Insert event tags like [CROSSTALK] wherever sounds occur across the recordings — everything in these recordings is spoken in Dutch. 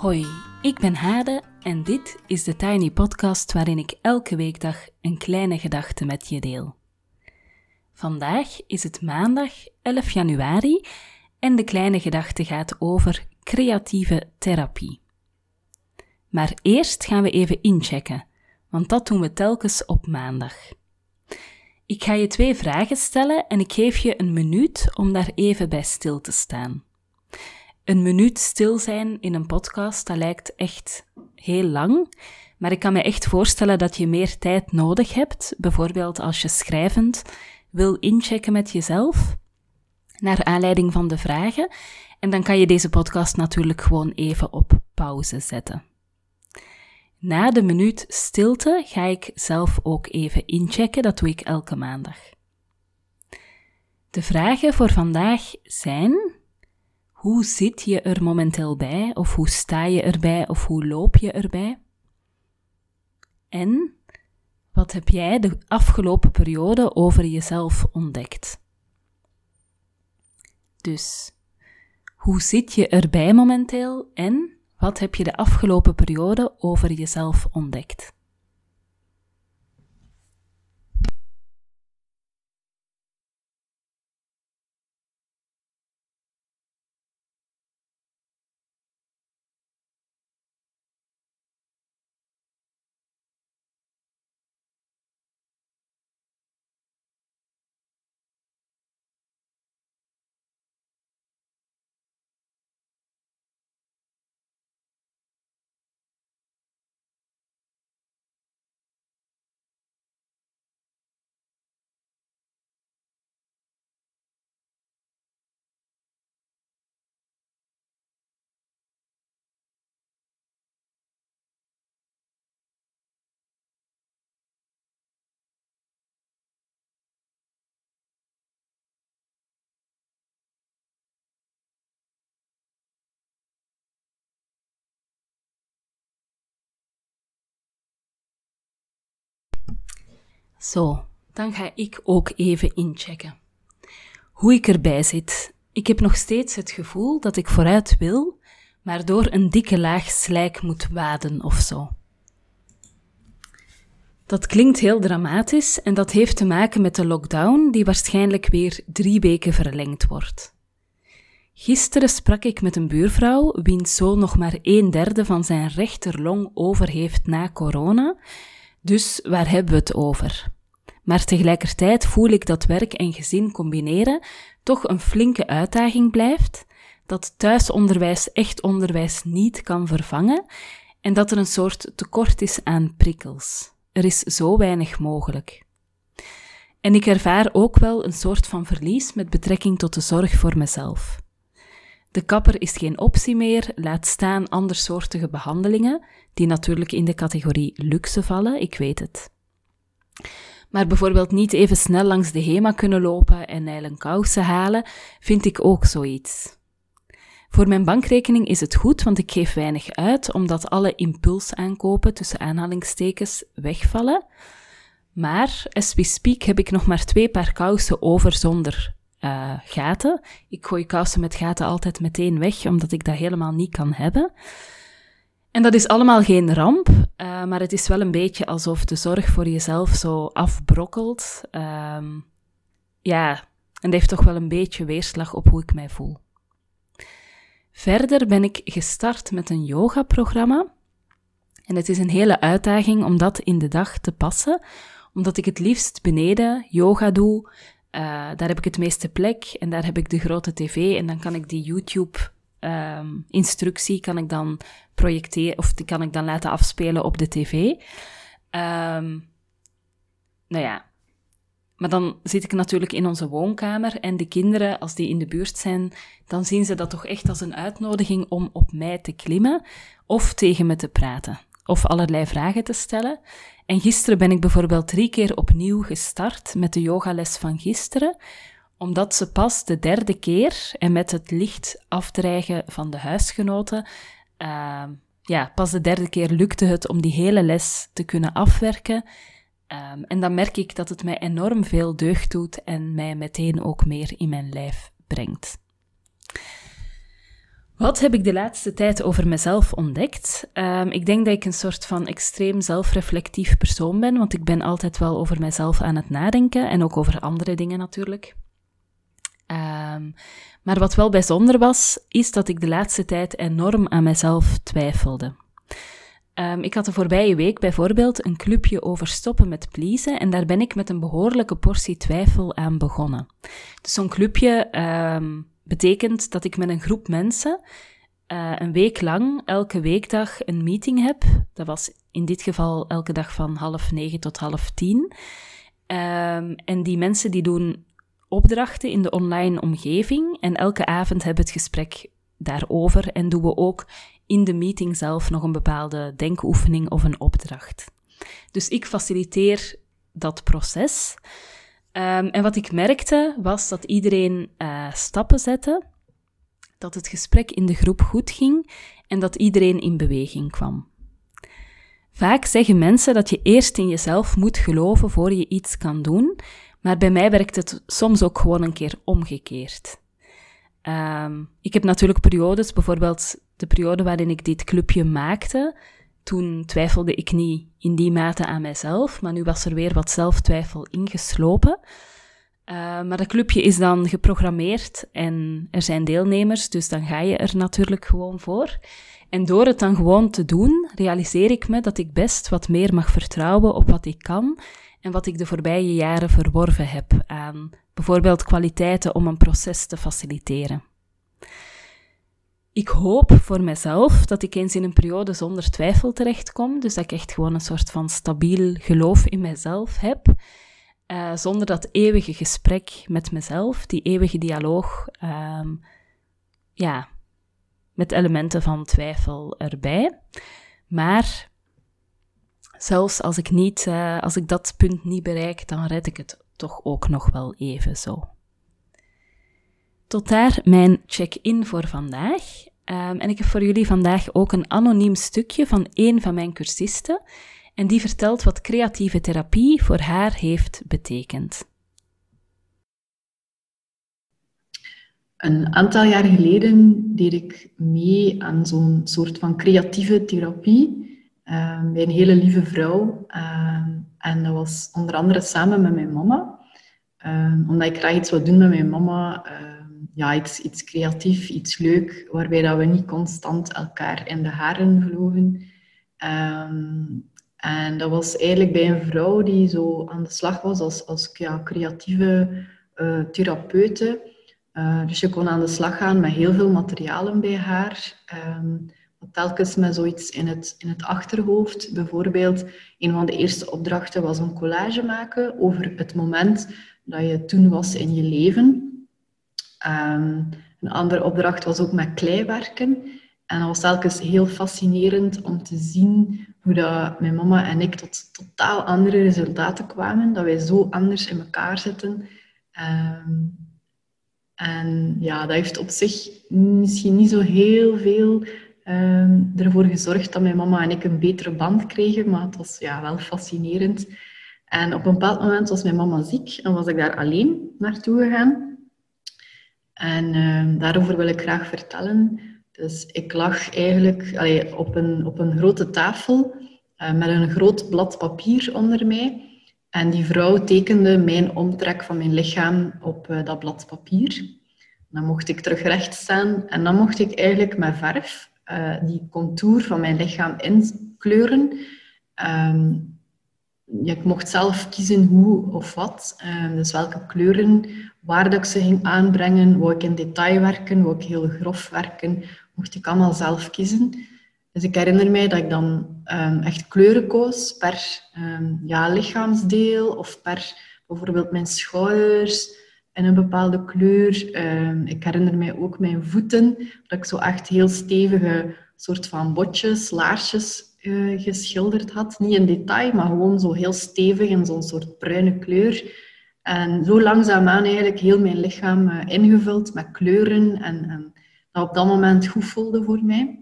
Hoi, ik ben Hade en dit is de Tiny Podcast waarin ik elke weekdag een kleine gedachte met je deel. Vandaag is het maandag 11 januari en de kleine gedachte gaat over creatieve therapie. Maar eerst gaan we even inchecken, want dat doen we telkens op maandag. Ik ga je twee vragen stellen en ik geef je een minuut om daar even bij stil te staan. Een minuut stil zijn in een podcast, dat lijkt echt heel lang. Maar ik kan me echt voorstellen dat je meer tijd nodig hebt, bijvoorbeeld als je schrijvend wil inchecken met jezelf, naar aanleiding van de vragen. En dan kan je deze podcast natuurlijk gewoon even op pauze zetten. Na de minuut stilte ga ik zelf ook even inchecken, dat doe ik elke maandag. De vragen voor vandaag zijn: hoe zit je er momenteel bij? Of hoe sta je erbij? Of hoe loop je erbij? En wat heb jij de afgelopen periode over jezelf ontdekt? Dus, hoe zit je erbij momenteel en wat heb je de afgelopen periode over jezelf ontdekt? Zo, dan ga ik ook even inchecken. Hoe ik erbij zit. Ik heb nog steeds het gevoel dat ik vooruit wil, maar door een dikke laag slijk moet waden of zo. Dat klinkt heel dramatisch en dat heeft te maken met de lockdown die waarschijnlijk weer drie weken verlengd wordt. Gisteren sprak ik met een buurvrouw wiens zoon nog maar een derde van zijn rechterlong over heeft na corona dus waar hebben we het over? Maar tegelijkertijd voel ik dat werk en gezin combineren toch een flinke uitdaging blijft, dat thuisonderwijs echt onderwijs niet kan vervangen en dat er een soort tekort is aan prikkels. Er is zo weinig mogelijk. En ik ervaar ook wel een soort van verlies met betrekking tot de zorg voor mezelf. De kapper is geen optie meer, laat staan andersoortige behandelingen, die natuurlijk in de categorie luxe vallen, ik weet het. Maar bijvoorbeeld niet even snel langs de HEMA kunnen lopen en nijlen kousen halen, vind ik ook zoiets. Voor mijn bankrekening is het goed, want ik geef weinig uit, omdat alle impulsaankopen tussen aanhalingstekens wegvallen. Maar, as we speak, heb ik nog maar twee paar kousen over zonder uh, gaten. Ik gooi kousen met gaten altijd meteen weg, omdat ik dat helemaal niet kan hebben. En dat is allemaal geen ramp, uh, maar het is wel een beetje alsof de zorg voor jezelf zo afbrokkelt. Um, ja, en dat heeft toch wel een beetje weerslag op hoe ik mij voel. Verder ben ik gestart met een yoga-programma. En het is een hele uitdaging om dat in de dag te passen, omdat ik het liefst beneden yoga doe, uh, daar heb ik het meeste plek en daar heb ik de grote tv en dan kan ik die YouTube um, instructie kan ik dan projecteren of die kan ik dan laten afspelen op de tv. Um, nou ja, maar dan zit ik natuurlijk in onze woonkamer en de kinderen, als die in de buurt zijn, dan zien ze dat toch echt als een uitnodiging om op mij te klimmen of tegen me te praten of allerlei vragen te stellen. En gisteren ben ik bijvoorbeeld drie keer opnieuw gestart met de yogales van gisteren, omdat ze pas de derde keer en met het licht afdreigen van de huisgenoten, uh, ja, pas de derde keer lukte het om die hele les te kunnen afwerken. Um, en dan merk ik dat het mij enorm veel deugd doet en mij meteen ook meer in mijn lijf brengt. Wat heb ik de laatste tijd over mezelf ontdekt? Ehm, ik denk dat ik een soort van extreem zelfreflectief persoon ben, want ik ben altijd wel over mezelf aan het nadenken en ook over andere dingen natuurlijk. Um, maar wat wel bijzonder was, is dat ik de laatste tijd enorm aan mezelf twijfelde. Um, ik had de voorbije week bijvoorbeeld een clubje over stoppen met pleasen en daar ben ik met een behoorlijke portie twijfel aan begonnen. Dus zo'n clubje betekent dat ik met een groep mensen uh, een week lang elke weekdag een meeting heb. Dat was in dit geval elke dag van half negen tot half tien. Um, en die mensen die doen opdrachten in de online omgeving en elke avond hebben we het gesprek daarover en doen we ook in de meeting zelf nog een bepaalde denkoefening of een opdracht. Dus ik faciliteer dat proces. Um, en wat ik merkte was dat iedereen uh, stappen zette, dat het gesprek in de groep goed ging en dat iedereen in beweging kwam. Vaak zeggen mensen dat je eerst in jezelf moet geloven voor je iets kan doen, maar bij mij werkt het soms ook gewoon een keer omgekeerd. Um, ik heb natuurlijk periodes, bijvoorbeeld de periode waarin ik dit clubje maakte, toen twijfelde ik niet in die mate aan mijzelf, maar nu was er weer wat zelftwijfel ingeslopen. Uh, maar dat clubje is dan geprogrammeerd en er zijn deelnemers, dus dan ga je er natuurlijk gewoon voor. En door het dan gewoon te doen, realiseer ik me dat ik best wat meer mag vertrouwen op wat ik kan en wat ik de voorbije jaren verworven heb aan bijvoorbeeld kwaliteiten om een proces te faciliteren. Ik hoop voor mezelf dat ik eens in een periode zonder twijfel terechtkom, dus dat ik echt gewoon een soort van stabiel geloof in mezelf heb, uh, zonder dat eeuwige gesprek met mezelf, die eeuwige dialoog, um, ja, met elementen van twijfel erbij. Maar zelfs als ik, niet, uh, als ik dat punt niet bereik, dan red ik het toch ook nog wel even zo. Tot daar mijn check-in voor vandaag. Um, en ik heb voor jullie vandaag ook een anoniem stukje van een van mijn cursisten. En die vertelt wat creatieve therapie voor haar heeft betekend. Een aantal jaar geleden deed ik mee aan zo'n soort van creatieve therapie um, bij een hele lieve vrouw. Um, en dat was onder andere samen met mijn mama. Omdat ik graag iets wil doen met mijn mama. Ja, iets, iets creatief, iets leuk, waarbij dat we niet constant elkaar in de haren vlogen. en dat was eigenlijk bij een vrouw die zo aan de slag was als, als ja, creatieve uh, therapeute. Uh, dus je kon aan de slag gaan met heel veel materialen bij haar telkens met zoiets in het, in het achterhoofd. Bijvoorbeeld, een van de eerste opdrachten was een collage maken over het moment dat je toen was in je leven. Um, een andere opdracht was ook met klei werken. En dat was telkens heel fascinerend om te zien hoe dat mijn mama en ik tot totaal andere resultaten kwamen. Dat wij zo anders in elkaar zitten. Um, en ja, dat heeft op zich misschien niet zo heel veel um, ervoor gezorgd dat mijn mama en ik een betere band kregen, maar het was ja, wel fascinerend. En op een bepaald moment was mijn mama ziek en was ik daar alleen naartoe gegaan. En um, daarover wil ik graag vertellen. Dus ik lag eigenlijk op, een, op een grote tafel uh, met een groot blad papier onder mij. En die vrouw tekende mijn omtrek van mijn lichaam op uh, dat blad papier. Dan mocht ik terug recht staan en dan mocht ik eigenlijk met verf uh, die contour van mijn lichaam inkleuren. Um, ik mocht zelf kiezen hoe of wat. Um, dus welke kleuren, waar dat ik ze ging aanbrengen. Wou ik in detail werken, wou ik heel grof werken. Mocht ik allemaal zelf kiezen. Dus ik herinner mij dat ik dan um, echt kleuren koos per ja, lichaamsdeel of per bijvoorbeeld mijn schouders in een bepaalde kleur. Ehm, ik herinner mij ook mijn voeten, dat ik zo echt heel stevige soort van botjes, laarsjes uh, geschilderd had. Niet in detail, maar gewoon zo heel stevig in zo'n soort bruine kleur. En zo langzaamaan eigenlijk heel mijn lichaam uh, ingevuld met kleuren en, en dat op dat moment goed voelde voor mij.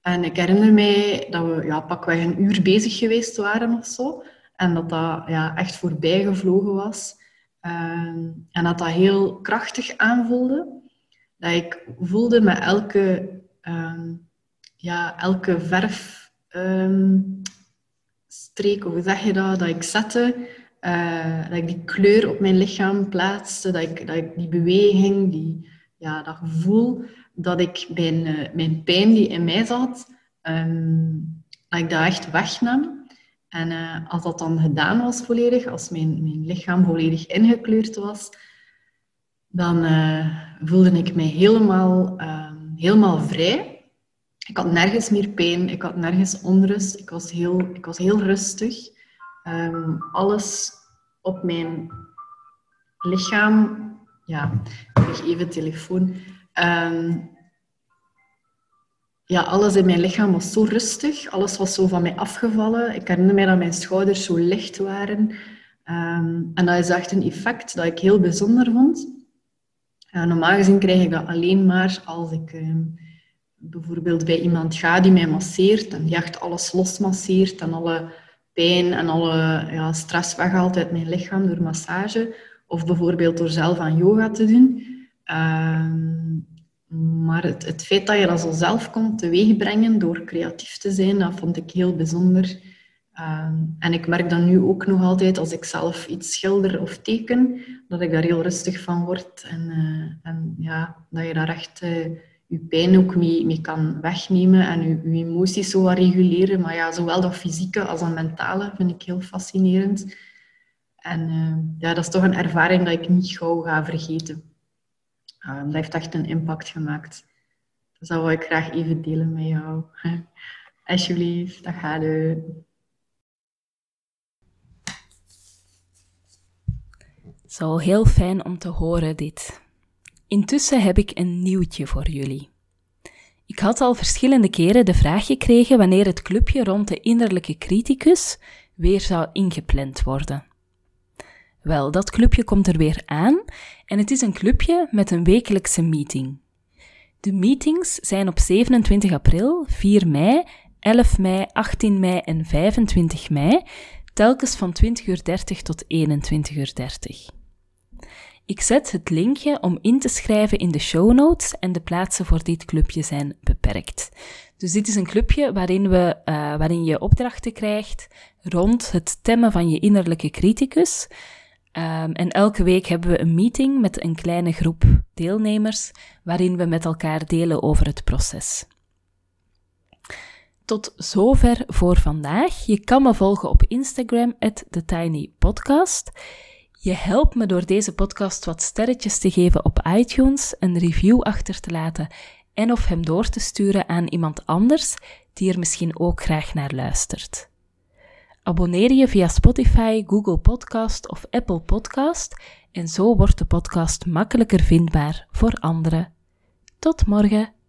En ik herinner mij dat we ja, pakweg een uur bezig geweest waren of zo. En dat dat ja, echt voorbij gevlogen was. Ehm, en dat dat heel krachtig aanvoelde. dat ik voelde met elke, ehm, ja, elke verfstreek, um, hoe zeg je dat, dat ik zette, uh, dat ik die kleur op mijn lichaam plaatste, dat ik, dat ik die beweging, die, ja, dat gevoel, dat ik mijn, uh, mijn pijn die in mij zat, um, dat ik dat echt wegnam. En uh, als dat dan gedaan was volledig, als mijn, mijn lichaam volledig ingekleurd was, dan voelde ik mij helemaal, uh, helemaal vrij. Ik had nergens meer pijn, ik had nergens onrust, ik was heel, ik was heel rustig. Um, alles op mijn lichaam, ja, ik even telefoon. Um, ja, alles in mijn lichaam was zo rustig. Alles was zo van mij afgevallen. Ik herinner mij dat mijn schouders zo licht waren. Um, en dat is echt een effect dat ik heel bijzonder vond. Uh, normaal gezien krijg ik dat alleen maar als ik bijvoorbeeld bij iemand ga die mij masseert en die echt alles losmasseert en alle pijn en alle ja, stress weghaalt uit mijn lichaam door massage. Of bijvoorbeeld door zelf aan yoga te doen. Um, maar het, het, feit dat je dat zo zelf kon teweegbrengen door creatief te zijn, dat vond ik heel bijzonder. Ehm, en ik merk dat nu ook nog altijd als ik zelf iets schilder of teken, dat ik daar heel rustig van word. En, uh, en ja, dat je daar echt uh, je pijn ook mee, mee kan wegnemen en je, emoties zo reguleren. Maar ja, zowel dat fysieke als dat mentale vind ik heel fascinerend. En uh, ja, dat is toch een ervaring dat ik niet gauw ga vergeten. Um, dat heeft echt een impact gemaakt. Dat zou ik graag even delen met jou. [LAUGHS] Alsjeblieft, dat gaat het. Zo heel fijn om te horen dit. Intussen heb ik een nieuwtje voor jullie. Ik had al verschillende keren de vraag gekregen wanneer het clubje rond de innerlijke criticus weer zou ingepland worden. Wel, dat clubje komt er weer aan en het is een clubje met een wekelijkse meeting. De meetings zijn op 27 april, 4 mei, 11 mei, 18 mei en 25 mei, telkens van 20.30 uur tot 21.30 uur. Ik zet het linkje om in te schrijven in de show notes en de plaatsen voor dit clubje zijn beperkt. Dus dit is een clubje waarin, we, uh, waarin je opdrachten krijgt rond het temmen van je innerlijke criticus. Um, en elke week hebben we een meeting met een kleine groep deelnemers, waarin we met elkaar delen over het proces. Tot zover voor vandaag. Je kan me volgen op Instagram, TheTinyPodcast. Je helpt me door deze podcast wat sterretjes te geven op iTunes, een review achter te laten en of hem door te sturen aan iemand anders die er misschien ook graag naar luistert. Abonneer je via Spotify, Google Podcast of Apple Podcast en zo wordt de podcast makkelijker vindbaar voor anderen. Tot morgen.